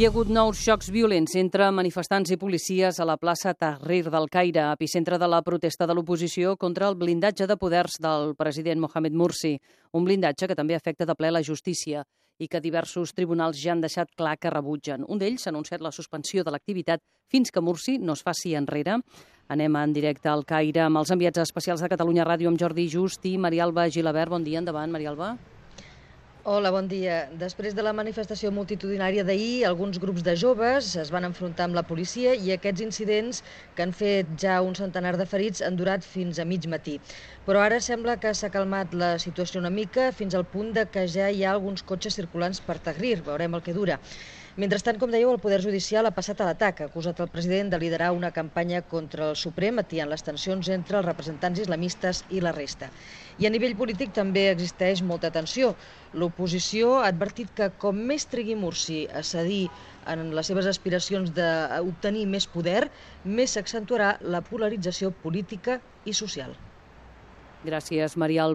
Hi ha hagut nous xocs violents entre manifestants i policies a la plaça Tahrir del Caire, epicentre de la protesta de l'oposició contra el blindatge de poders del president Mohamed Mursi, un blindatge que també afecta de ple la justícia i que diversos tribunals ja han deixat clar que rebutgen. Un d'ells s'ha anunciat la suspensió de l'activitat fins que Mursi no es faci enrere. Anem en directe al Caire amb els enviats especials de Catalunya Ràdio amb Jordi Just i Marialba Gilabert. Bon dia, endavant, Marialba. Hola, bon dia. Després de la manifestació multitudinària d'ahir, alguns grups de joves es van enfrontar amb la policia i aquests incidents, que han fet ja un centenar de ferits, han durat fins a mig matí. Però ara sembla que s'ha calmat la situació una mica fins al punt de que ja hi ha alguns cotxes circulants per Tahrir. Veurem el que dura. Mentrestant, com dèieu, el Poder Judicial ha passat a l'atac, ha acusat el president de liderar una campanya contra el Suprem, atiant les tensions entre els representants islamistes i la resta. I a nivell polític també existeix molta tensió. L'oposició ha advertit que com més tregui Mursi a cedir en les seves aspiracions d'obtenir més poder, més s'accentuarà la polarització política i social. Gràcies, Marial.